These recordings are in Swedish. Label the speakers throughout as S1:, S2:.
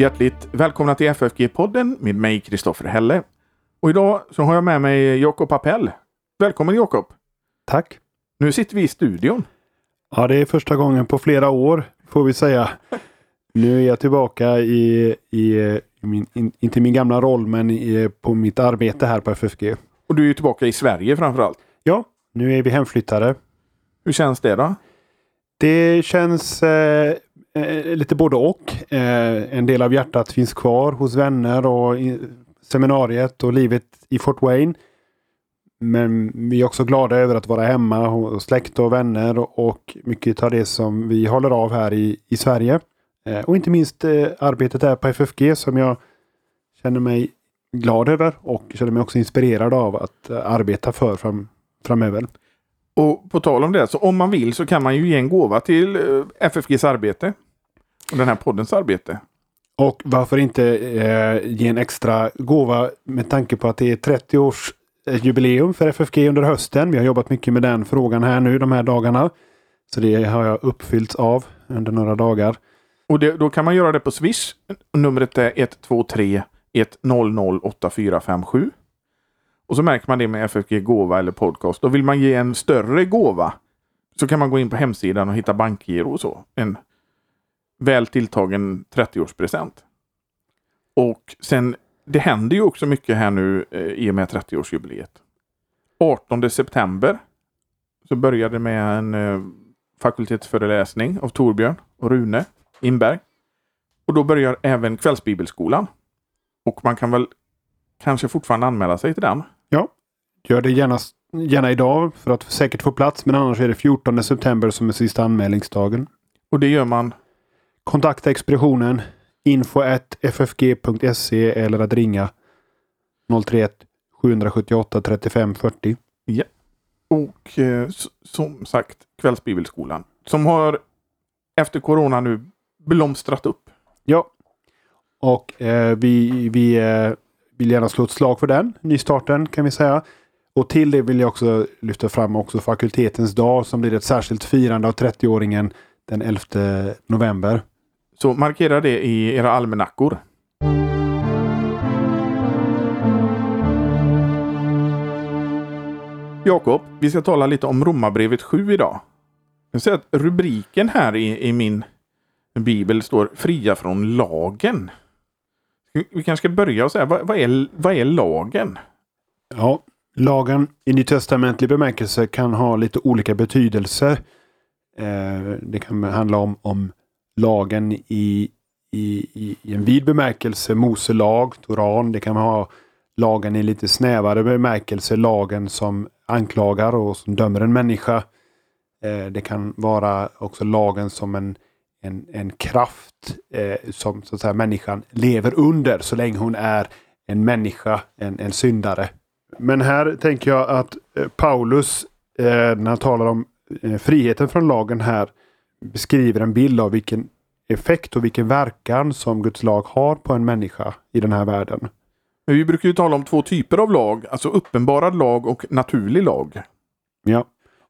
S1: Hjärtligt välkomna till FFG-podden med mig Kristoffer Helle. Och idag så har jag med mig Jakob Appell. Välkommen Jakob!
S2: Tack!
S1: Nu sitter vi i studion.
S2: Ja, det är första gången på flera år får vi säga. Nu är jag tillbaka i, i, min, in, inte min gamla roll, men i, på mitt arbete här på FFG.
S1: Och du är tillbaka i Sverige framförallt.
S2: Ja, nu är vi hemflyttade.
S1: Hur känns det då?
S2: Det känns eh, eh, lite både och. Eh, en del av hjärtat finns kvar hos vänner och seminariet och livet i Fort Wayne. Men vi är också glada över att vara hemma hos släkt och vänner och mycket av det som vi håller av här i, i Sverige. Eh, och inte minst eh, arbetet här på FFG som jag känner mig glad över och känner mig också inspirerad av att eh, arbeta för fram, framöver.
S1: Och på tal om det, så om man vill så kan man ju ge en gåva till eh, FFGs arbete. Och den här poddens arbete.
S2: Och varför inte eh, ge en extra gåva med tanke på att det är 30 års eh, jubileum för FFG under hösten. Vi har jobbat mycket med den frågan här nu de här dagarna. Så det har jag uppfyllts av under några dagar.
S1: Och det, då kan man göra det på Swish. Numret är 123 100 8457. Och så märker man det med FFG gåva eller podcast. Och vill man ge en större gåva så kan man gå in på hemsidan och hitta bankgiro och så. En väl tilltagen 30-årspresent. Och sen, det händer ju också mycket här nu eh, i och med 30-årsjubileet. 18 september så började det med en eh, fakultetsföreläsning av Torbjörn och Rune Inberg. Och då börjar även kvällsbibelskolan. Och man kan väl kanske fortfarande anmäla sig till den.
S2: Gör det gärna, gärna idag för att säkert få plats. Men annars är det 14 september som är sista anmälningsdagen.
S1: Och det gör man
S2: Kontakta expeditionen info.ffg.se eller att ringa 031 778 35 40.
S1: Ja. Och eh, som sagt Kvällsbibelskolan. Som har efter corona nu blomstrat upp.
S2: Ja. Och eh, vi, vi eh, vill gärna slå ett slag för den. Nystarten kan vi säga. Och till det vill jag också lyfta fram också fakultetens dag som blir ett särskilt firande av 30-åringen den 11 november.
S1: Så markera det i era almanackor. Jakob, vi ska tala lite om Romarbrevet 7 idag. Jag ser att rubriken här i, i min bibel står Fria från lagen. Vi- kanske ska börja och säga, vad, vad, är, vad är lagen?
S2: Ja, lagen i nytestamentlig bemärkelse kan ha lite olika betydelser. Eh, det kan handla om, om lagen i, i, i, en vid bemärkelse, Mose lag, Toran. Det kan ha lagen i lite snävare bemärkelse, lagen som anklagar och som dömer en människa. Eh, det kan vara också lagen som en, en, en kraft eh, som så att säga, människan lever under så länge hon är en människa, en, en syndare. Men här tänker jag att eh, Paulus, eh, när han talar om eh, friheten från lagen här, beskriver en bild av vilken effekt och vilken verkan som Guds lag har på en människa i den här världen.
S1: Vi brukar ju tala om två typer av lag, alltså uppenbarad lag och naturlig lag.
S2: Ja.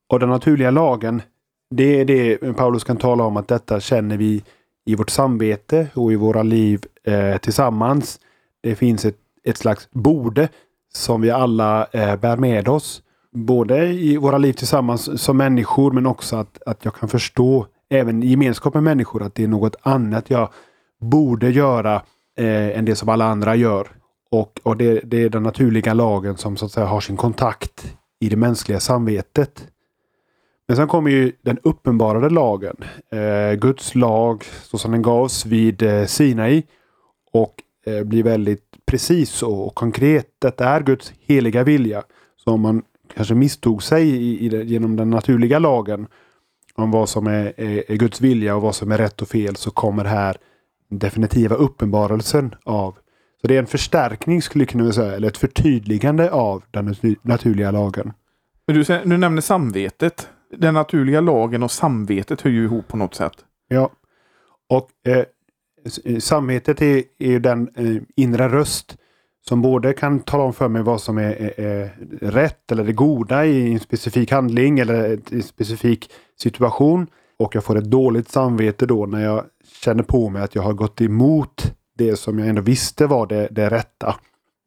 S2: Och den naturliga lagen, det är det Paulus kan tala om att detta känner vi i vårt samvete och i våra liv eh, tillsammans. Det finns ett, ett slags borde som vi alla eh, bär med oss. Både i våra liv tillsammans som människor men också att, att jag kan förstå även i gemenskap med människor att det är något annat jag borde göra eh, än det som alla andra gör. Och, och det, det är den naturliga lagen som så att säga har sin kontakt i det mänskliga samvetet. Men sen kommer ju den uppenbarade lagen. Eh, Guds lag så som den gavs vid eh, Sinai. Och eh, blir väldigt precis och, konkret. Detta är Guds heliga vilja. Så om man kanske misstog sig i, i genom den naturliga lagen om vad som är, är, är Guds vilja och vad som är rätt och fel så kommer här den definitiva uppenbarelsen av. Så det är en förstärkning skulle jag kunna säga, eller ett förtydligande av den natu- naturliga lagen.
S1: Men du, du nämner samvetet. Den naturliga lagen och samvetet hör ju ihop på något sätt.
S2: Ja. Och eh, samvetet är, är den eh, inre röst som både kan tala om för mig vad som är, är, är rätt eller det goda i en specifik handling eller en specifik situation. Och jag får ett dåligt samvete då när jag känner på mig att jag har gått emot det som jag ändå visste var det, det rätta.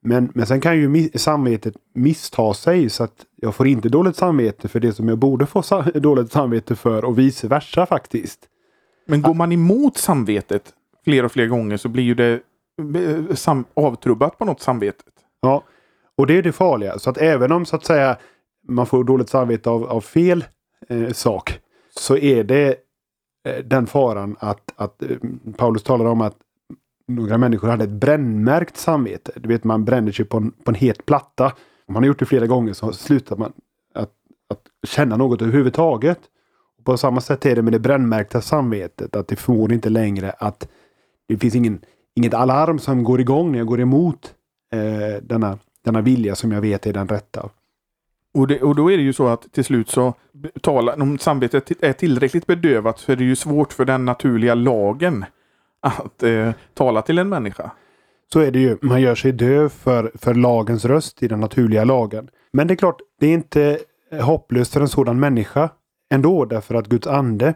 S2: Men, men sen kan ju samvetet missta sig så att jag får inte dåligt samvete för det som jag borde få dåligt samvete för och vice versa faktiskt.
S1: Men går man emot samvetet fler och fler gånger så blir ju det eh, sam- avtrubbat på något samvetet.
S2: Ja, och det är det farliga. Så att även om så att säga man får dåligt samvete av, av fel eh, sak så är det eh, den faran att, att eh, Paulus talar om att några människor hade ett brännmärkt samvete. Du vet man bränner sig på en, på en het platta. Om man har gjort det flera gånger så slutar man att, att känna något överhuvudtaget. Och på samma sätt är det med det brännmärkta samvetet. Att det får inte längre att det finns ingen, inget alarm som går igång när jag går emot eh, denna, denna vilja som jag vet är den rätta.
S1: Och, det, och då är det ju så att till slut så talar, om samvetet är tillräckligt bedövat så är det ju svårt för den naturliga lagen att eh, tala till en människa.
S2: Så är det ju. Man gör sig döv för, för lagens röst i den naturliga lagen. Men det är klart, det är inte hopplöst för en sådan människa ändå därför att Guds ande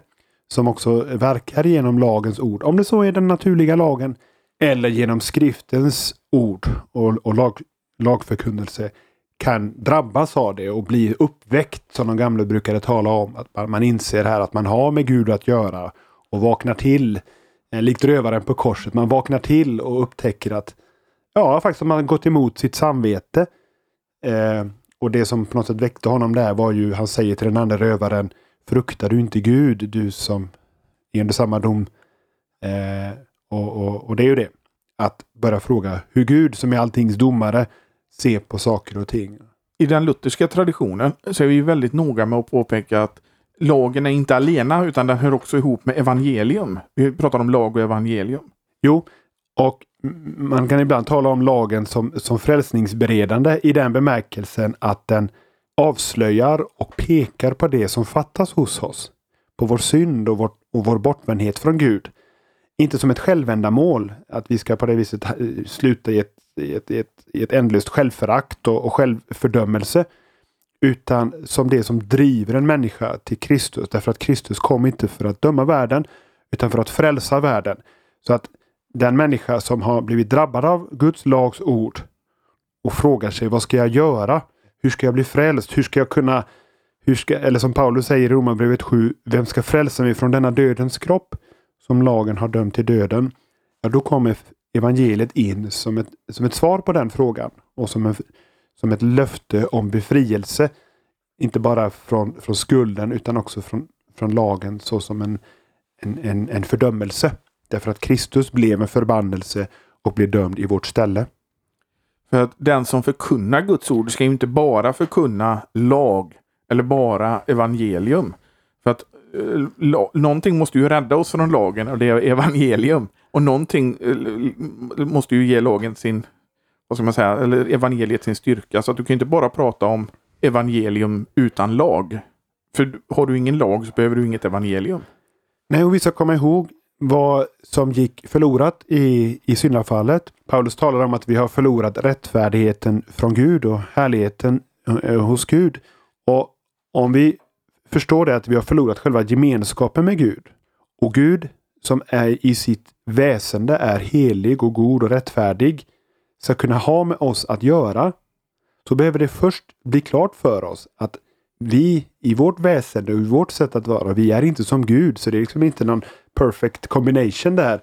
S2: som också verkar genom lagens ord, om det så är den naturliga lagen eller genom skriftens ord och, och lag, lagförkunnelse kan drabbas av det och bli uppväckt som de gamla brukade tala om. Att man, inser här att man har med Gud att göra och vaknar till eh, likt rövaren på korset. Man vaknar till och upptäcker att ja, faktiskt har man gått emot sitt samvete. Eh, och det som på något sätt väckte honom där var ju, han säger till den andra rövaren Fruktar du inte Gud, du som är under samma dom. Eh, och, och, och det är ju det. Att börja fråga hur Gud som är alltings domare ser på saker och ting.
S1: I den lutherska traditionen så är vi väldigt noga med att påpeka att lagen är inte alena utan den hör också ihop med evangelium. Vi pratar om lag och evangelium.
S2: Jo, och man kan ibland tala om lagen som, som frälsningsberedande i den bemärkelsen att den avslöjar och pekar på det som fattas hos oss. På vår synd och vår, och vår bortvändhet från Gud. Inte som ett självändamål, att vi ska på det viset eh, sluta i ett, i ett, i ett, i ett ändlöst självförakt och, och självfördömelse. Utan som det som driver en människa till Kristus. Därför att Kristus kom inte för att döma världen utan för att frälsa världen. Så att den människa som har blivit drabbad av Guds lags ord och frågar sig vad ska jag göra? Hur ska jag bli frälst? Hur ska jag kunna hur ska, eller som Paulus säger i Romarbrevet 7, vem ska frälsa mig från denna dödens kropp som lagen har dömt till döden? Ja, då kommer evangeliet in som ett, som ett svar på den frågan och som, en, som ett löfte om befrielse. Inte bara från, från skulden utan också från, från lagen såsom en, en, en, en fördömelse. Därför att Kristus blev en förbannelse och blev dömd i vårt ställe.
S1: För att den som förkunnar Guds ord ska ju inte bara förkunna lag eller bara evangelium. För att eh, la, någonting måste ju rädda oss från lagen och det är evangelium. Och någonting eh, måste ju ge lagen sin, vad ska man säga, eller evangeliet sin styrka. Så att du kan inte bara prata om evangelium utan lag. För har du ingen lag så behöver du inget evangelium.
S2: Nej, och vi ska komma ihåg vad som gick förlorat i, i syndafallet. Paulus talar om att vi har förlorat rättfärdigheten från Gud och härligheten eh, eh, hos Gud. Och om vi förstår det att vi har förlorat själva gemenskapen med Gud och Gud som är i sitt väsende är helig och god och rättfärdig ska kunna ha med oss att göra så behöver det först bli klart för oss att vi i vårt väsen och i vårt sätt att vara, vi är inte som Gud. Så det är liksom inte någon perfect combination där.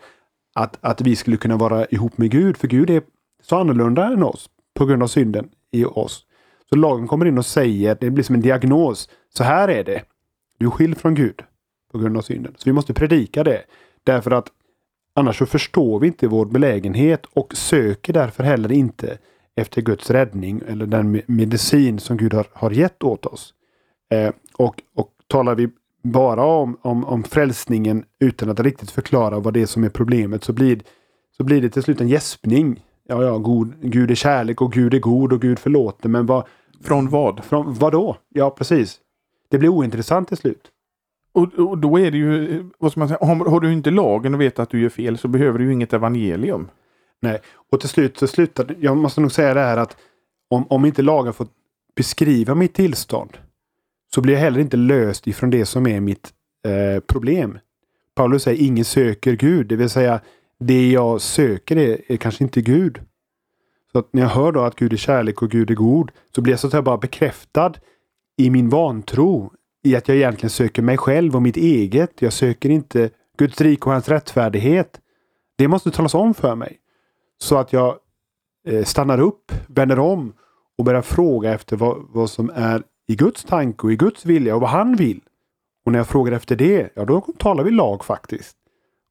S2: Att, att vi skulle kunna vara ihop med Gud. För Gud är så annorlunda än oss på grund av synden i oss. Så lagen kommer in och säger, det blir som en diagnos. Så här är det. Du är skild från Gud på grund av synden. Så vi måste predika det. Därför att annars så förstår vi inte vår belägenhet och söker därför heller inte efter Guds räddning eller den medicin som Gud har, har gett åt oss. Eh, och, och talar vi bara om, om, om frälsningen utan att riktigt förklara vad det är som är problemet så blir, så blir det till slut en gäspning. Ja, ja, god, Gud är kärlek och Gud är god och Gud förlåter. Men vad,
S1: Från vad?
S2: från, vad då? Ja, precis. Det blir ointressant till slut.
S1: Och, och då är det ju, vad ska man säga, har, har du inte lagen och vet att du gör fel så behöver du ju inget evangelium.
S2: Nej, och till slut så slutar Jag måste nog säga det här att om, om inte lagen får beskriva mitt tillstånd så blir jag heller inte löst ifrån det som är mitt eh, problem. Paulus säger ingen söker Gud, det vill säga det jag söker är, är kanske inte Gud. Så att när jag hör då att Gud är kärlek och Gud är god så blir jag så att säga bara bekräftad i min vantro. I att jag egentligen söker mig själv och mitt eget. Jag söker inte Guds rik och hans rättfärdighet. Det måste talas om för mig. Så att jag eh, stannar upp, vänder om och börjar fråga efter vad, vad som är i Guds tanke och i Guds vilja och vad han vill. Och när jag frågar efter det, ja då talar vi lag faktiskt.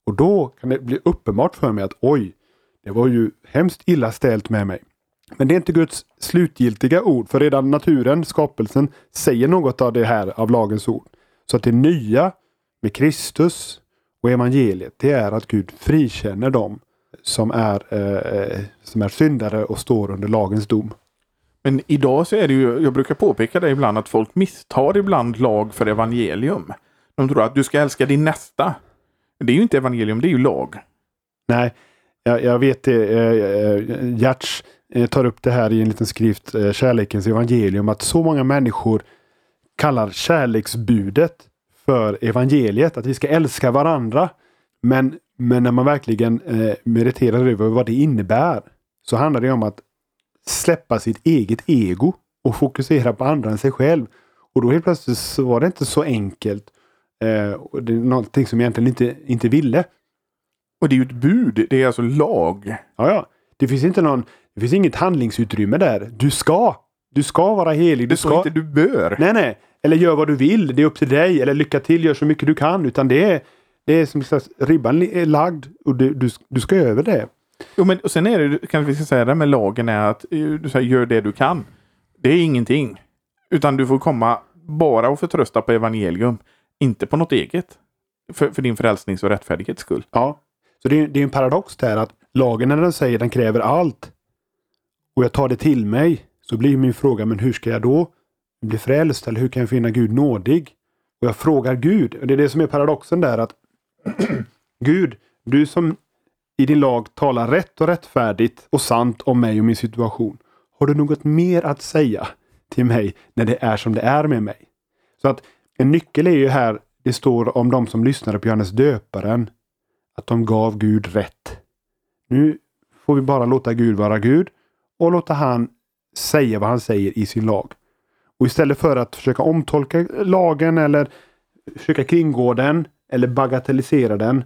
S2: Och då kan det bli uppenbart för mig att oj, det var ju hemskt illa ställt med mig. Men det är inte Guds slutgiltiga ord, för redan naturen, skapelsen, säger något av det här av lagens ord. Så att det nya med Kristus och evangeliet, det är att Gud frikänner dem som är, eh, eh som är syndare och står under lagens dom.
S1: Men idag så är det ju, jag brukar påpeka det ibland, att folk misstar ibland lag för evangelium. De tror att du ska älska din nästa. Det är ju inte evangelium, det är ju lag.
S2: Nej, jag, jag vet det. Eh, eh Gertz eh, tar upp det här i en liten skrift, eh, Kärlekens evangelium, att så många människor kallar kärleksbudet för evangeliet, att vi ska älska varandra. Men, men när man verkligen eh, mediterar över vad det innebär så handlar det om att släppa sitt eget ego och fokusera på andra än sig själv. Och då helt plötsligt så var det inte så enkelt. Eh, det är någonting som jag egentligen inte, inte ville.
S1: Och det är ju ett bud, det är alltså lag.
S2: Ja, ja. Det finns inte någon, det finns inget handlingsutrymme där. Du ska. Du ska vara helig. Du
S1: Det
S2: ska.
S1: inte du bör.
S2: Nej, nej. Eller gör vad du vill. Det är upp till dig. Eller lycka till. Gör så mycket du kan. Utan det är, det är som slags, ribban är lagd och du, du, du ska över det.
S1: Jo, men och sen är det, kanske vi ska säga det med lagen är att eh, du säger gör det du kan. Det är ingenting. Utan du får komma bara och förtrösta på evangelium. Inte på något eget. För, för din frälsnings och rättfärdighets skull.
S2: Ja. Så det är, det är en paradox där att lagen när den säger den kräver allt och jag tar det till mig så blir min fråga men hur ska jag då bli frälst eller hur kan jag finna Gud nådig? Och jag frågar Gud. Och det är det som är paradoxen där att Gud, du som i din lag talar rätt och rättfärdigt och sant om mig och min situation. Har du något mer att säga till mig när det är som det är med mig? Så att en nyckel är ju här, det står om de som lyssnade på Johannes döparen, att de gav Gud rätt. Nu får vi bara låta Gud vara Gud och låta han säga vad han säger i sin lag. Och istället för att försöka omtolka lagen eller försöka kringgå den eller bagatellisera den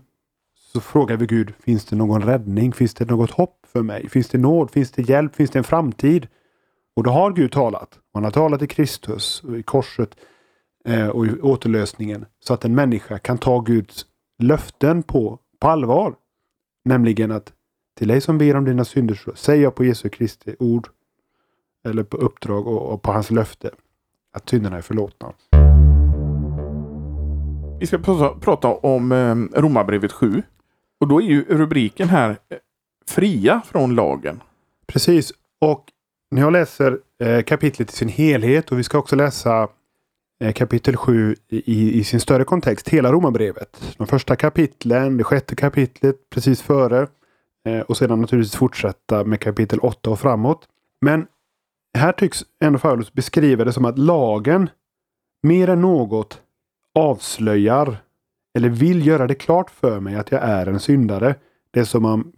S2: så frågar vi Gud, finns det någon räddning? Finns det något hopp för mig? Finns det nåd? Finns det hjälp? Finns det en framtid? Och då har Gud talat. Han har talat i Kristus, i korset eh, och i återlösningen. Så att en människa kan ta Guds löften på, på allvar. Nämligen att till dig som ber om dina synder så säger jag på Jesu Kristi ord eller på uppdrag och, och på hans löfte att synderna är förlåtna.
S1: Vi ska prata, prata om eh, Romarbrevet 7. Och då är ju rubriken här eh, Fria från lagen.
S2: Precis. Och när jag läser eh, kapitlet i sin helhet och vi ska också läsa eh, kapitel 7 i, i sin större kontext, hela romarbrevet. De första kapitlen, det sjätte kapitlet precis före eh, och sedan naturligtvis fortsätta med kapitel 8 och framåt. Men här tycks ändå Paulus beskriva det som att lagen mer än något avslöjar eller vill göra det klart för mig att jag är en syndare. Det som man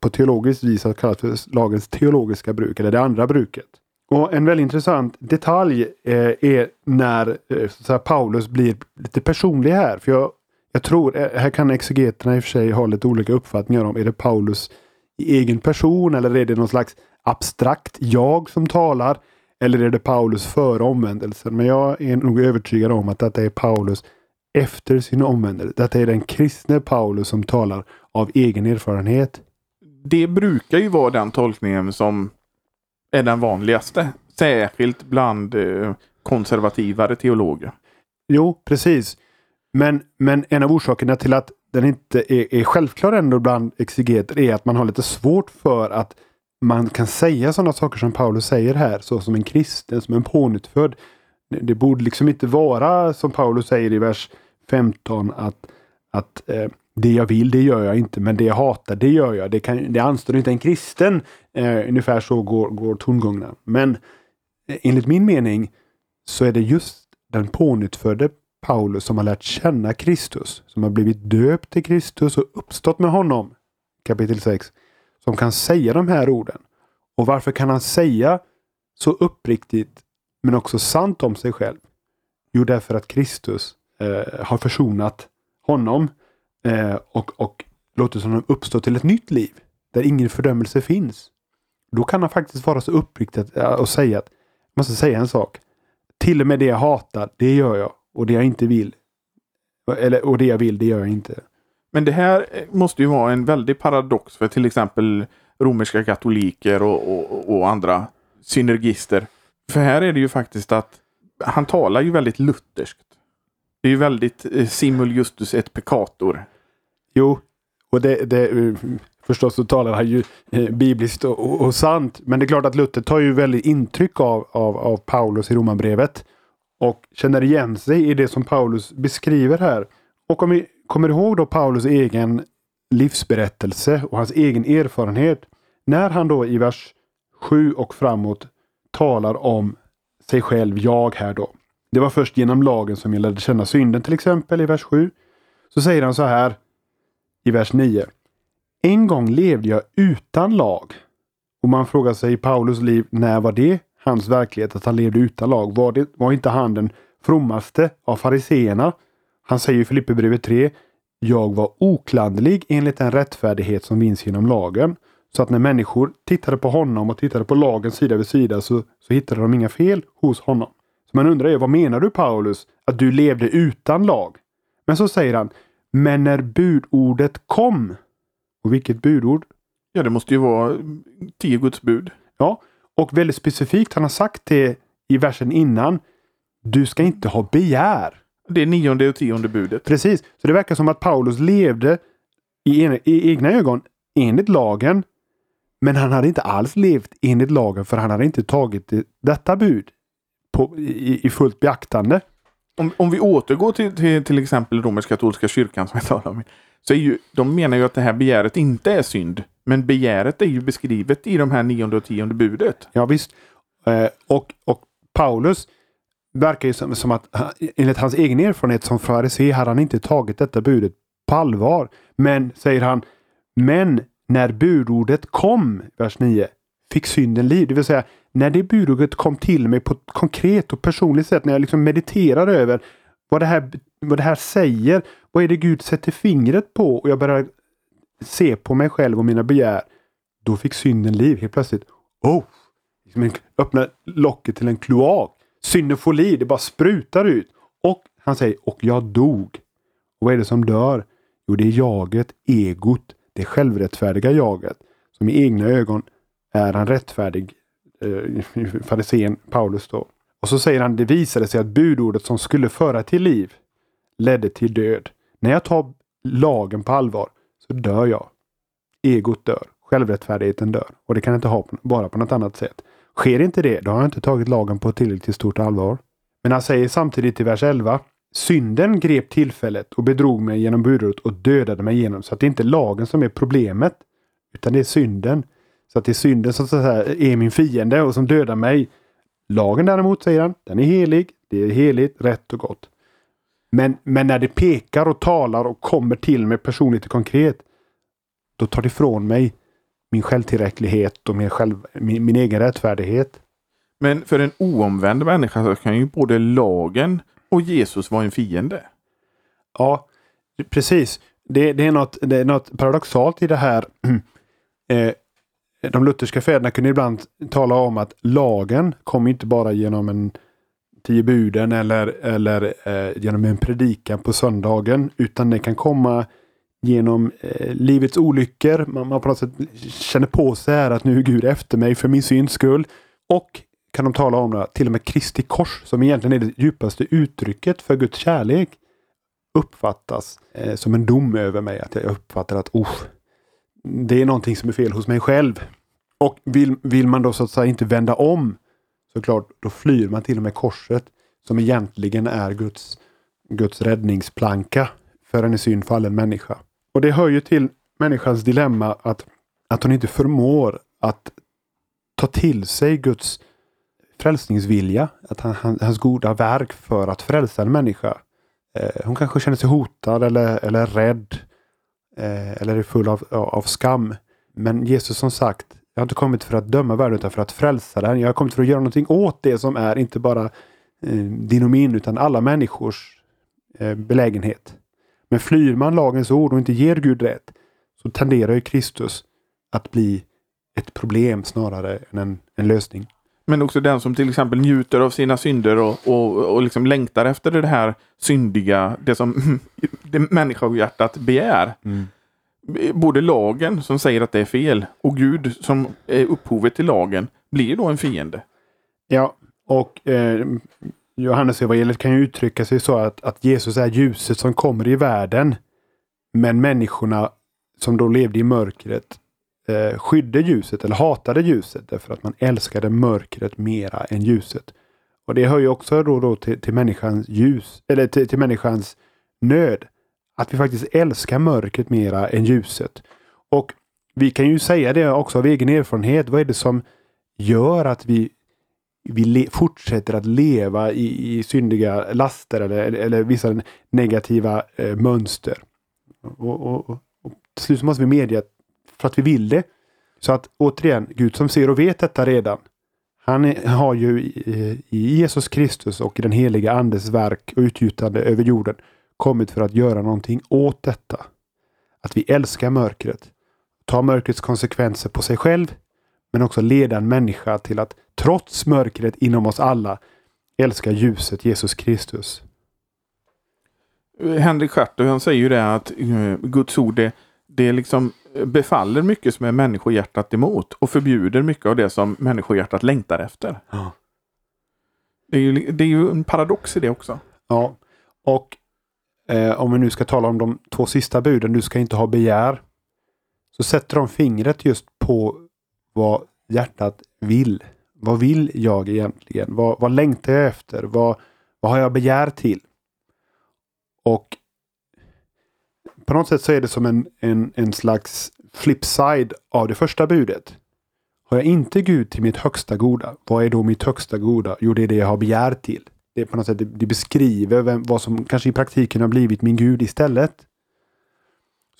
S2: på teologiskt vis har kallat för lagens teologiska bruk, eller det andra bruket. Och En väldigt intressant detalj eh, är när eh, så här, Paulus blir lite personlig här. För jag, jag tror, eh, här kan exegeterna i och för sig ha lite olika uppfattningar om, är det Paulus i egen person eller är det någon slags abstrakt jag som talar? Eller är det Paulus före omvändelsen? Men jag är nog övertygad om att detta är Paulus efter sin omvändelse. Detta är den kristne Paulus som talar av egen erfarenhet.
S1: Det brukar ju vara den tolkningen som är den vanligaste. Särskilt bland eh, konservativare teologer.
S2: Jo, precis. Men, men en av orsakerna till att den inte är, är självklar ändå bland exegeter är att man har lite svårt för att man kan säga sådana saker som Paulus säger här, så som en kristen, som en pånyttfödd. Det, borde liksom inte vara som Paulus säger i vers 15 att, att eh, det jag vill, det gör jag inte, men det jag hatar, det gör jag. Det, kan, det anstår inte en kristen. Eh, ungefär så går, går tongångarna. Men eh, enligt min mening så är det just den pånyttfödde Paulus som har lärt känna Kristus, som har blivit döpt till Kristus och uppstått med honom. kapitel 6 som kan säga de här orden. Och varför kan han säga så uppriktigt men också sant om sig själv? Jo, därför att Kristus eh, har försonat honom eh, och, och låtit honom uppstå till ett nytt liv där ingen fördömelse finns. Då kan han faktiskt vara så uppriktig eh, och säga att, jag måste säga en sak. Till och med det jag hatar, det gör jag. Och det jag inte vill, eller, och det jag vill, det gör jag inte.
S1: Men det här eh, måste ju vara en väldig paradox för till exempel romerska katoliker och, och, och andra synergister. För här är det ju faktiskt att han talar ju väldigt lutherskt. Det är ju väldigt eh, simul justus et peccator.
S2: Jo, och det, det eh, förstås så talar han ju eh, bibliskt och, och, och, sant. Men det är klart att Luther tar ju väldigt intryck av, av, av Paulus i Romarbrevet. Och känner igen sig i det som Paulus beskriver här. Och om vi kommer ihåg då Paulus egen livsberättelse och hans egen erfarenhet. När han då i vers 7 och framåt talar om sig själv, jag här då. Det var först genom lagen som jag lärde känna synden till exempel i vers 7. Så säger han så här i vers 9. En gång levde jag utan lag. Och man frågar sig i Paulus liv, när var det hans verklighet att han levde utan lag? Var, det, var inte han den frommaste av fariseerna? Han säger i Filipperbrevet 3. Jag var oklanderlig enligt den rättfärdighet som vinns genom lagen. Så att när människor tittade på honom och tittade på lagen sida vid sida så, så hittade de inga fel hos honom. Så man undrar ju, vad menar du Paulus? Att du levde utan lag? Men så säger han, men när budordet kom. Och vilket budord?
S1: Ja, det måste ju vara tio Guds bud.
S2: Ja, och väldigt specifikt, han har sagt det i versen innan. Du ska inte ha begär.
S1: Det är nionde och tionde budet.
S2: Precis, så det verkar som att Paulus levde i, en, i egna ögon enligt lagen. Men han hade inte alls levt enligt lagen för han hade inte tagit det, detta bud på, i, i fullt beaktande.
S1: Om, om vi återgår till, till till exempel romersk-katolska kyrkan som jag talade om. Så är ju, de menar ju att det här begäret inte är synd. Men begäret är ju beskrivet i de här nionde och tionde budet.
S2: Ja visst. Eh, och, och Paulus verkar ju som, som att enligt hans egen erfarenhet som farisé hade han inte tagit detta budet på allvar. Men, säger han, men när budordet kom, vers 9, fick synden liv. Det vill säga, när det budordet kom till mig på ett konkret och personligt sätt, när jag liksom mediterar över vad det här, vad det här säger, vad är det Gud sätter fingret på och jag börjar se på mig själv och mina begär. Då fick synden liv helt plötsligt. Oh! Liksom öppna locket till en kloak. Synden får liv, det bara sprutar ut. Och han säger, och jag dog. Och vad är det som dör? Jo, det är jaget, egot, det självrättfärdiga jaget. Som i egna ögon är han rättfärdig, eh, farisén Paulus då. Och så säger han, det visade sig att budordet som skulle föra till liv ledde till död. När jag tar lagen på allvar så dör jag. Egot dör. Självrättfärdigheten dör. Och det kan jag inte ha bara på något annat sätt. Sker inte det, då har jag inte tagit lagen på tillräckligt stort allvar. Men han säger samtidigt i vers 11. Synden grep tillfället och bedrog mig genom budordet och dödade mig genom. Så att det är inte lagen som är problemet. Utan det är synden. Så att det är synden som så är min fiende och som dödar mig. Lagen däremot, säger han, den är helig. Det är heligt, rätt och gott. Men, men när det pekar och talar och kommer till mig personligt och konkret. Då tar det ifrån mig min självtillräcklighet och min, själv, min, min egen rättfärdighet.
S1: Men för en oomvänd människa så kan ju både lagen och Jesus var en fiende.
S2: Ja, precis. Det, det, är, något, det är något paradoxalt i det här. Eh, de lutherska fäderna kunde ibland tala om att lagen kom inte bara genom en tio buden eller, eller eh, genom en predikan på söndagen. Utan det kan komma genom eh, livets olyckor. Man, man på något sätt känner på sig här att nu är Gud efter mig för min syns skull. Och kan de tala om det, till och med Kristi kors som egentligen är det djupaste uttrycket för Guds kärlek uppfattas eh, som en dom över mig. Att jag uppfattar att oh, det är någonting som är fel hos mig själv. Och vill, vill man då så att säga inte vända om såklart, då flyr man till och med korset som egentligen är Guds, Guds räddningsplanka för en i synd fallen människa. Och det hör ju till människans dilemma att, att hon inte förmår att ta till sig Guds frälsningsvilja, att han, han, hans goda verk för att frälsa en människa. Eh, hon kanske känner sig hotad eller, eller rädd eh, eller är full av, av skam. Men Jesus som sagt, jag har inte kommit för att döma världen utan för att frälsa den. Jag har kommit för att göra någonting åt det som är inte bara eh, din och min utan alla människors eh, belägenhet. Men flyr man lagens ord och inte ger Gud rätt så tenderar ju Kristus att bli ett problem snarare än en, en lösning.
S1: Men också den som till exempel njuter av sina synder och, och, och liksom längtar efter det här syndiga, det som det människohjärtat begär.
S2: Mm.
S1: Både lagen som säger att det är fel och Gud som är upphovet till lagen blir då en fiende.
S2: Ja, och eh, Johannes evangeliet kan ju uttrycka sig så att, att Jesus är ljuset som kommer i världen. Men människorna som då levde i mörkret eh, skydde ljuset eller hatade ljuset därför att man älskade mörkret mera än ljuset. Och det hör ju också då, då till, till människans ljus, eller till, till människans nöd. Att vi faktiskt älskar mörkret mera än ljuset. Och vi kan ju säga det också av egen erfarenhet. Vad är det som gör att vi, vi fortsätter att leva i, i syndiga laster eller, eller vissa negativa eh, mönster? Och, och, och, och till slut måste vi medge att för att vi vill det. Så att återigen, Gud som ser och vet detta redan. Han är, har ju i, i Jesus Kristus och i den heliga Andes verk och utgjutande över jorden kommit för att göra någonting åt detta. Att vi älskar mörkret. Ta mörkrets konsekvenser på sig själv. Men också leda en människa till att trots mörkret inom oss alla älska ljuset Jesus Kristus.
S1: Henrik Schartau han säger ju det att eh, Guds ord är det liksom befaller mycket som är människohjärtat emot och förbjuder mycket av det som människohjärtat längtar efter.
S2: Ja.
S1: Det, är ju, det är ju en paradox i det också.
S2: Ja, och eh, om vi nu ska tala om de två sista buden, du ska inte ha begär. Så sätter de fingret just på vad hjärtat vill. Vad vill jag egentligen? Vad, vad längtar jag efter? Vad, vad har jag begär till? Och på något sätt så är det som en, en, en slags flipside av det första budet. Har jag inte Gud till mitt högsta goda, vad är då mitt högsta goda? Jo, det är det jag har begär till. Det är på något sätt, det beskriver vem, vad som kanske i praktiken har blivit min Gud istället.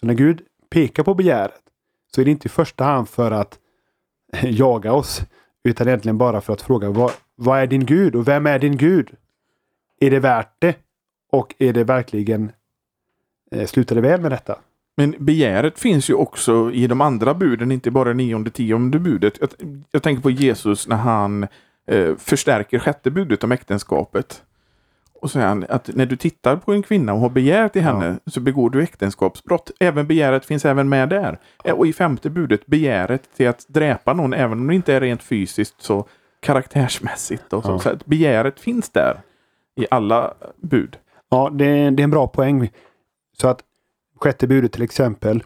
S2: Så när Gud pekar på begäret så är det inte i första hand för att jaga oss, utan egentligen bara för att fråga vad, vad är din Gud och vem är din Gud? Är det värt det? Och är det verkligen eh, slutar det väl med detta?
S1: Men begäret finns ju också i de andra buden, inte bara nionde, tionde budet. Jag, jag tänker på Jesus när han eh, förstärker sjätte budet om äktenskapet. Och säger han att när du tittar på en kvinna och har begär till henne ja. så begår du äktenskapsbrott. Även begäret finns även med där. Ja. Och i femte budet begäret till att dräpa någon även om det inte är rent fysiskt så karaktärsmässigt. Och så. Ja. så att begäret finns där i alla bud.
S2: Ja, det, det är en bra poäng. Så att sjätte budet till exempel.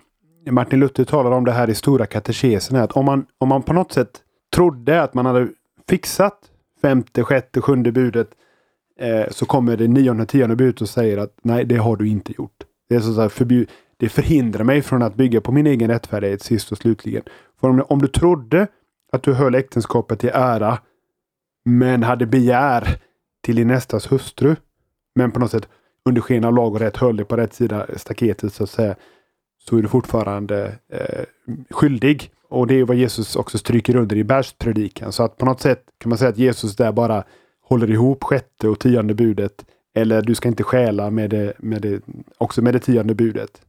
S2: Martin Luther talar om det här i Stora katekesen. Att om man, om man på något sätt trodde att man hade fixat femte, sjätte, sjunde budet. Eh, så kommer det nionde, tionde budet och säger att nej, det har du inte gjort. Det, är så att förbjud, det förhindrar mig från att bygga på min egen rättfärdighet sist och slutligen. För om, om du trodde att du höll äktenskapet i ära men hade begär till din nästas hustru. Men på något sätt under sken av lag och rätt höll dig på rätt sida staketet så att säga. Så är du fortfarande eh, skyldig. Och det är vad Jesus också stryker under i bergspredikan. Så att på något sätt kan man säga att Jesus där bara håller ihop sjätte och tionde budet. Eller du ska inte stjäla med det, med det, också med det tionde budet.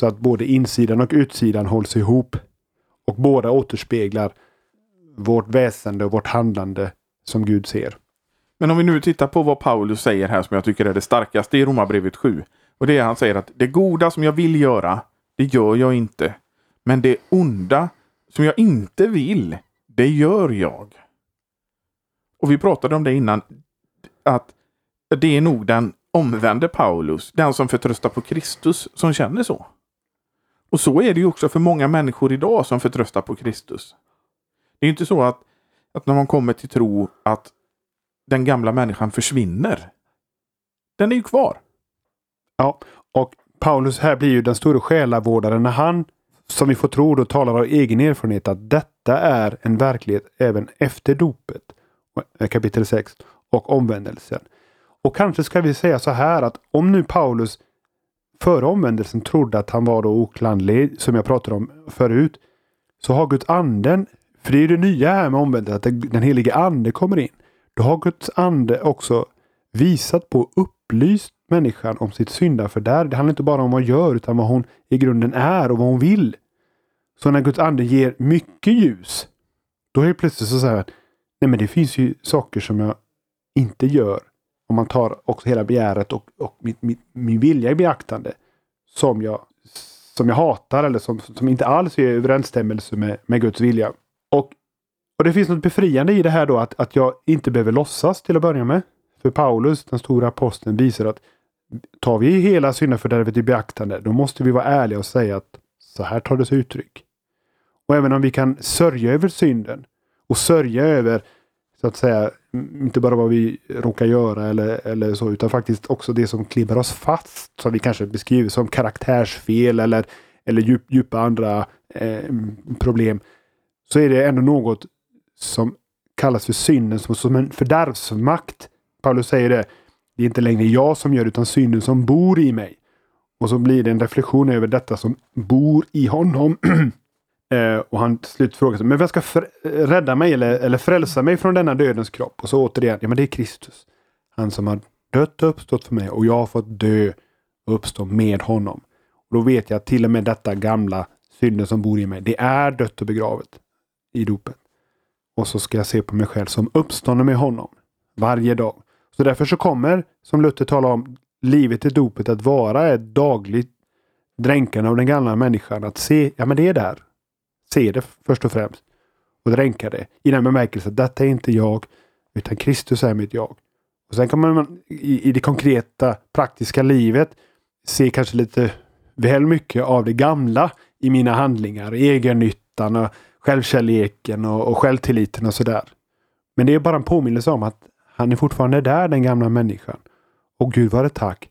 S2: Så att både insidan och utsidan hålls ihop. Och båda återspeglar vårt väsende och vårt handlande som Gud ser.
S1: Men om vi nu tittar på vad Paulus säger här som jag tycker är det starkaste i Romarbrevet 7. Och det är han säger att det goda som jag vill göra, det gör jag inte. Men det onda som jag inte vill, det gör jag. Och vi pratade om det innan. Att det är nog den omvände Paulus, den som förtröstar på Kristus, som känner så. Och så är det ju också för många människor idag som förtröstar på Kristus. Det är inte så att, att när man kommer till tro att den gamla människan försvinner. Den är ju kvar.
S2: Ja, och Paulus här blir ju den stora själavårdaren när han, som vi får tro, då talar av egen erfarenhet att detta är en verklighet även efter dopet. Eh, kapitel 6 och omvändelsen. Och kanske ska vi säga så här att om nu Paulus före omvändelsen trodde att han var då oklandlig, som jag pratade om förut, så har Guds anden, för det är det nya här med omvändelsen, att den helige ande kommer in. Då har Guds ande också visat på, och upplyst människan om sitt syndafördärv. Det handlar inte bara om vad hon gör utan vad hon i grunden är och vad hon vill. Så när Guds ande ger mycket ljus, då är det plötsligt så här, nej men det finns ju saker som jag inte gör. Om man tar också hela begäret och, och min, mitt, min vilja i beaktande. Som jag, som jag hatar eller som, som inte alls är i överensstämmelse med, med Guds vilja. Och, och det finns något befriande i det här då att, att jag inte behöver låtsas till att börja med. För Paulus, den stora aposteln, visar att tar vi hela syndafördärvet i beaktande, då måste vi vara ärliga och säga att så här tar det sig uttryck. Och även om vi kan sörja över synden och sörja över så att säga inte bara vad vi råkar göra eller, eller så utan faktiskt också det som klibbar oss fast som vi kanske beskriver som karaktärsfel eller, eller djup, djupa andra eh, problem. Så är det ändå något som kallas för synden som, som en fördärvsmakt. Paulus säger det. Det är inte längre jag som gör utan synden som bor i mig. Och så blir det en reflektion över detta som bor i honom. Eh, och han slut frågar sig, men vem ska rädda mig eller, eller frälsa mig från denna dödens kropp? Och så återigen, ja men det är Kristus. Han som har dött och uppstått för mig och jag har fått dö och uppstå med honom. Och Då vet jag att till och med detta gamla synden som bor i mig, det är dött och begravet i dopet. Och så ska jag se på mig själv som uppstånden med honom varje dag. Så därför så kommer, som Luther talar om, livet i dopet att vara ett dagligt dränkande av den gamla människan. Att se, ja men det är där. Se det först och främst. Och dränka det i den bemärkelsen att detta är inte jag utan Kristus är mitt jag. Och Sen kan man i, i det konkreta praktiska livet se kanske lite väl mycket av det gamla i mina handlingar. Egennyttan och självkärleken och, och självtilliten och sådär. Men det är bara en påminnelse om att han är fortfarande där, den gamla människan. Och Gud var det tack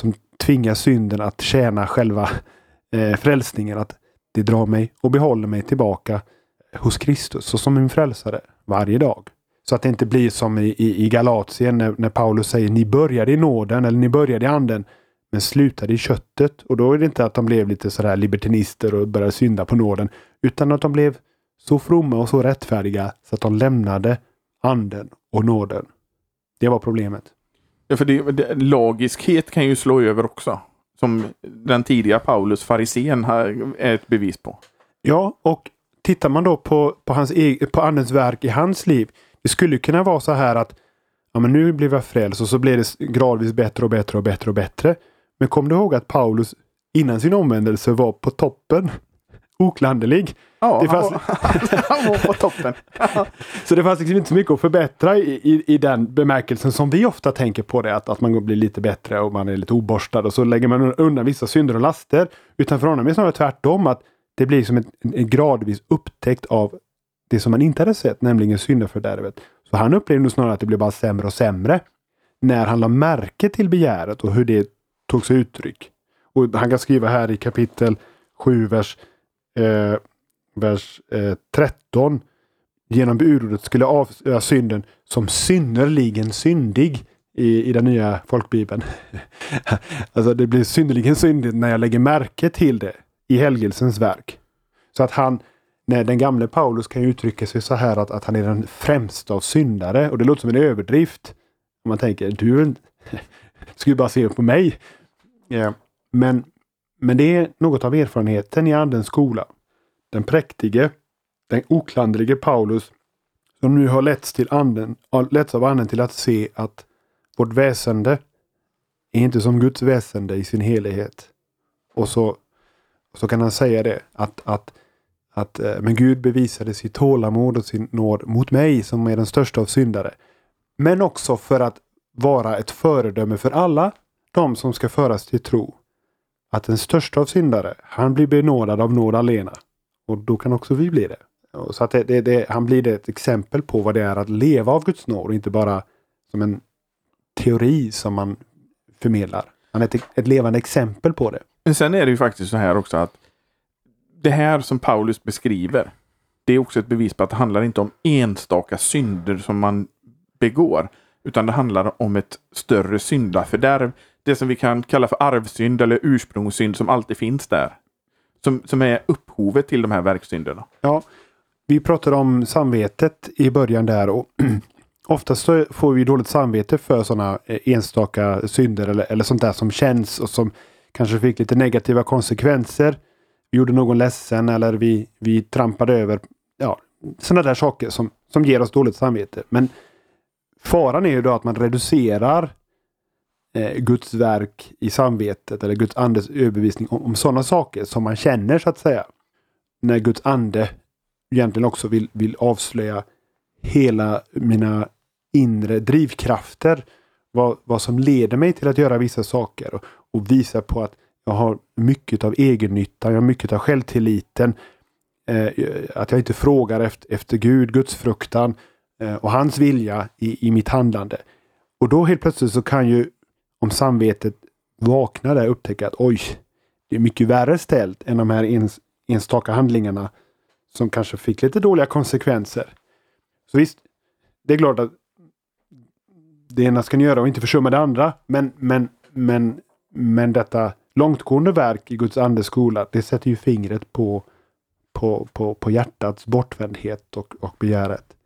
S2: som tvingar synden att tjäna själva eh, frälsningen. Att det drar mig och behåller mig tillbaka hos Kristus och som min frälsare varje dag. Så att det inte blir som i, i, i Galatien när, när Paulus säger ni började i nåden eller ni började i anden men slutade i köttet. Och då är det inte att de blev lite sådär libertinister och började synda på nåden. Utan att de blev så fromma och så rättfärdiga så att de lämnade anden och nåden. Det var problemet.
S1: Ja, för det, det, lagiskhet kan ju slå över också. Som den tidiga Paulus, farisén, är ett bevis på.
S2: Ja, och tittar man då på, på, hans egen, på andens verk i hans liv. Det skulle kunna vara så här att ja, men nu blev jag frälst och så blev det gradvis bättre och bättre och bättre och bättre. Men kom du ihåg att Paulus innan sin omvändelse var på toppen? Oklanderlig.
S1: Ja, det fanns... han, var, på toppen.
S2: så det fanns liksom inte så mycket att förbättra i, i, i, den bemärkelsen som vi ofta tänker på det. Att, att man blir lite bättre och man är lite oborstad och så lägger man undan vissa synder och laster. Utan för honom är det snarare tvärtom. att Det blir som en, en gradvis upptäckt av det som man inte hade sett, nämligen syndafördärvet. Så han upplevde nog snarare att det blev bara sämre och sämre. När han la märke till begäret och hur det tog sig uttryck. Och han kan skriva här i kapitel 7, vers eh, vers eh, 13. Genom budordet skulle avslöja synden som synnerligen syndig i, i den nya folkbibeln. alltså det blir synnerligen syndigt när jag lägger märke till det i helgelsens verk. Så att han, när den gamle Paulus kan uttrycka sig så här att, att han är den främsta av syndare. Och det låter som en överdrift. Om man tänker, du skulle bara se på mig. Yeah. Men, men det är något av erfarenheten i andens skola den präktige, den oklandrige Paulus, som nu har letts, till anden, letts av anden till att se att vårt väsende är inte som Guds väsende i sin helhet. Och så, så kan han säga det att, att, att eh, men Gud bevisade sitt tålamod och sin nåd mot mig som är den största av syndare. Men också för att vara ett föredöme för alla de som ska föras till tro. Att den största av syndare, han blir benådad av nåd alena. Och då kan också vi bli det. Så att det, det, det, han blir det ett exempel på vad det är att leva av Guds nåd och inte bara som en teori som man förmedlar. Han är ett, ett levande exempel på det.
S1: Men sen är det ju faktiskt så här också att det här som Paulus beskriver, det är också ett bevis på att det handlar inte om enstaka synder som man begår, utan det handlar om ett större syndafördärv det som vi kan kalla för arvsynd eller ursprungssynd som alltid finns där. Som, som är upphovet till de här verksynderna.
S2: Ja, vi pratade om samvetet i början där och oftast så får vi dåligt samvete för sådana eh, enstaka synder eller, eller sånt där som känns och som kanske fick lite negativa konsekvenser. Vi gjorde någon ledsen eller vi, vi trampade över ja, sådana där saker som, som ger oss dåligt samvete. Men faran är ju då att man reducerar eh, Guds verk i samvetet eller Guds andes överbevisning om, om sådana saker som man känner så att säga. När Guds ande egentligen också vill, vill avslöja hela mina inre drivkrafter. Vad, vad som leder mig till att göra vissa saker och, och visa på att jag har mycket av egennytta, jag har mycket av självtilliten. Eh, att jag inte frågar efter, efter Gud, Guds fruktan eh, och hans vilja i, i mitt handlande. Och då helt plötsligt så kan ju, om samvetet vaknar där, och upptäcker att oj, det är mycket värre ställt än de här ens, enstaka handlingarna som kanske fick lite dåliga konsekvenser. Så visst, det är klart att det ena ska ni göra och inte försumma det andra. Men, men, men, men detta långtgående verk i Guds andes skola, det sätter ju fingret på, på, på, på hjärtats bortvändhet och, och begäret.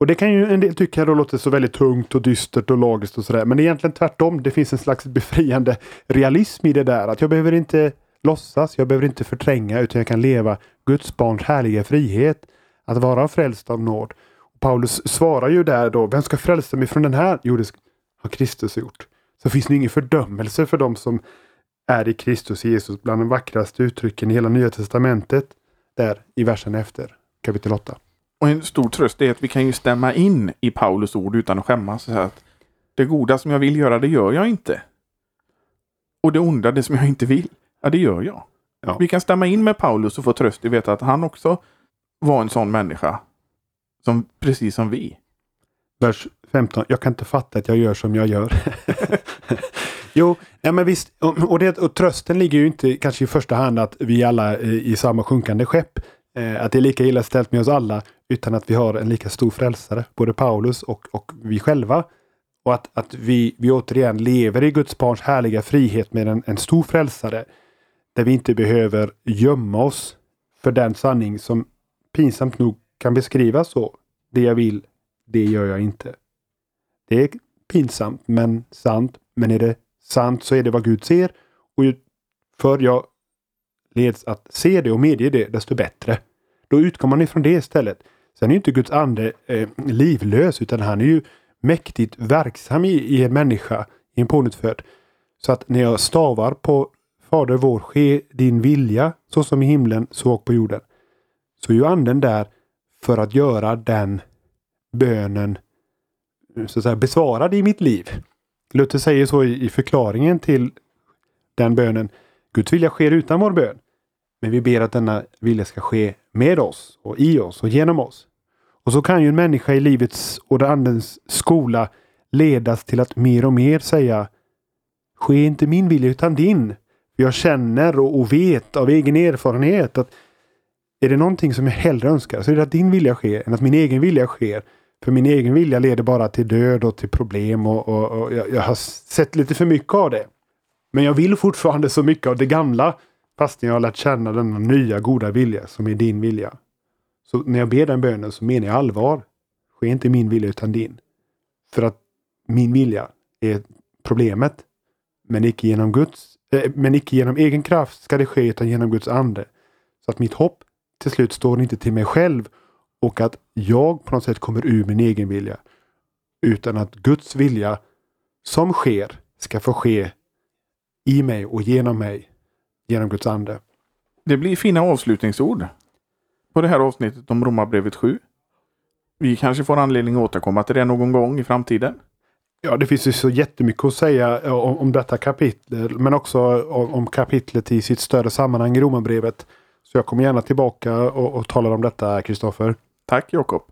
S2: Och det kan ju en del tycka då låter så väldigt tungt och dystert och logiskt och sådär. Men det är egentligen tvärtom. Det finns en slags befriande realism i det där. Att jag behöver inte låtsas, jag behöver inte förtränga utan jag kan leva Guds barns härliga frihet. Att vara frälst av nåd. Och Paulus svarar ju där då, vem ska frälsa mig från den här? Jo, det har Kristus gjort. Så finns det ingen fördömelse för dem som är i Kristus Jesus bland de vackraste uttrycken i hela Nya Testamentet. Där i versen efter, kapitel 8.
S1: Och en stor tröst är att vi kan ju stämma in i Paulus ord utan att skämmas. Så att det goda som jag vill göra, det gör jag inte. Och det onda, det som jag inte vill, ja det gör jag. Ja. Vi kan stämma in med Paulus och få tröst i att veta att han också var en sån människa. Som, precis som vi.
S2: Vers 15. Jag kan inte fatta att jag gör som jag gör. jo, ja, men visst. Och, det, och trösten ligger ju inte kanske i första hand att vi alla är i samma sjunkande skepp. Eh, att det är lika illa ställt med oss alla. Utan att vi har en lika stor frälsare. Både Paulus och, och vi själva. Och att, att vi, vi återigen lever i Guds barns härliga frihet med en, en stor frälsare. Där vi inte behöver gömma oss för den sanning som pinsamt nog kan beskrivas så. Det jag vill, det gör jag inte. Det är pinsamt men sant. Men är det sant så är det vad Gud ser. Och ju förr jag leds att se det och medge det, desto bättre. Då utgår man ifrån det istället. Sen är inte Guds ande eh, livlös utan han är ju mäktigt verksam i, i en människa, i en pånyttfödd. Så att när jag stavar på Fader vår, ske din vilja så som i himlen, så och på jorden. Så är ju anden där för att göra den bönen så att säga, besvarad i mitt liv. Luther säger så i, i förklaringen till den bönen. Guds vilja sker utan vår bön. Men vi ber att denna vilja ska ske med oss och i oss och genom oss. Och så kan ju en människa i livets och andens skola ledas till att mer och mer säga Ske inte min vilja utan din. Jag känner och vet av egen erfarenhet att är det någonting som jag hellre önskar så är det att din vilja sker än att min egen vilja sker. För min egen vilja leder bara till död och till problem och, och, och jag, jag, har sett lite för mycket av det. Men jag vill fortfarande så mycket av det gamla fast jag har lärt känna denna nya goda vilja som är din vilja. Så när jag ber den bönen så menar jag allvar. Ske inte min vilja utan din. För att min vilja är problemet. Men icke genom Guds, äh, men icke genom egen kraft ska det ske utan genom Guds ande. Så att mitt hopp till slut står inte till mig själv och att jag på något sätt kommer ur min egen vilja. Utan att Guds vilja som sker ska få ske i mig och genom mig. Genom Guds ande.
S1: Det blir fina avslutningsord på det här avsnittet om Romarbrevet 7. Vi kanske får anledning att återkomma till det någon gång i framtiden.
S2: Ja, det finns ju så jättemycket att säga om, om detta kapitel, men också om, om, kapitlet i sitt större sammanhang i Romarbrevet. Så jag kommer gärna tillbaka och, och talar om detta, Kristoffer.
S1: Tack Jakob.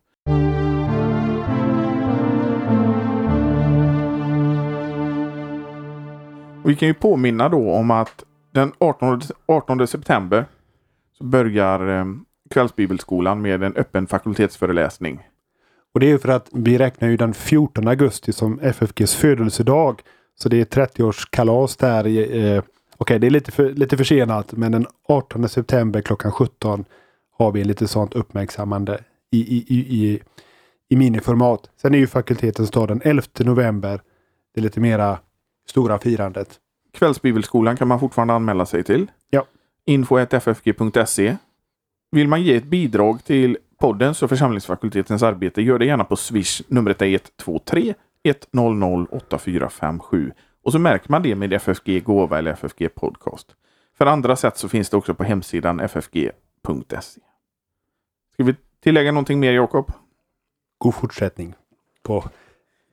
S1: Vi kan ju påminna då om att den 18, 18 september så börjar eh, Kvällsbibelskolan med en öppen fakultetsföreläsning.
S2: Och det är för att vi räknar ju den 14 augusti som FFGs födelsedag. Så det är 30-årskalas där. Eh, Okej, det är lite, för, lite försenat, men den 18 september klockan 17 har vi lite sånt uppmärksammande i, i, i, i, i miniformat. Sen är ju fakultetens dag den 11 november. Det är lite mera stora firandet.
S1: Kvällsbibelskolan kan man fortfarande anmäla sig till.
S2: Ja.
S1: info.ffg.se. Vill man ge ett bidrag till poddens och församlingsfakultetens arbete, gör det gärna på Swish. Numret är 123 100 8457. Och så märker man det med FFG Gåva eller FFG Podcast. För andra sätt så finns det också på hemsidan ffg.se. Ska vi tillägga någonting mer Jakob?
S2: God fortsättning på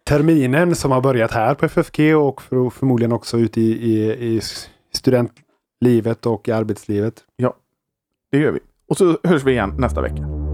S2: terminen som har börjat här på FFG och för, förmodligen också ute i, i, i studentlivet och i arbetslivet.
S1: Ja, Det gör vi. Och så hörs vi igen nästa vecka.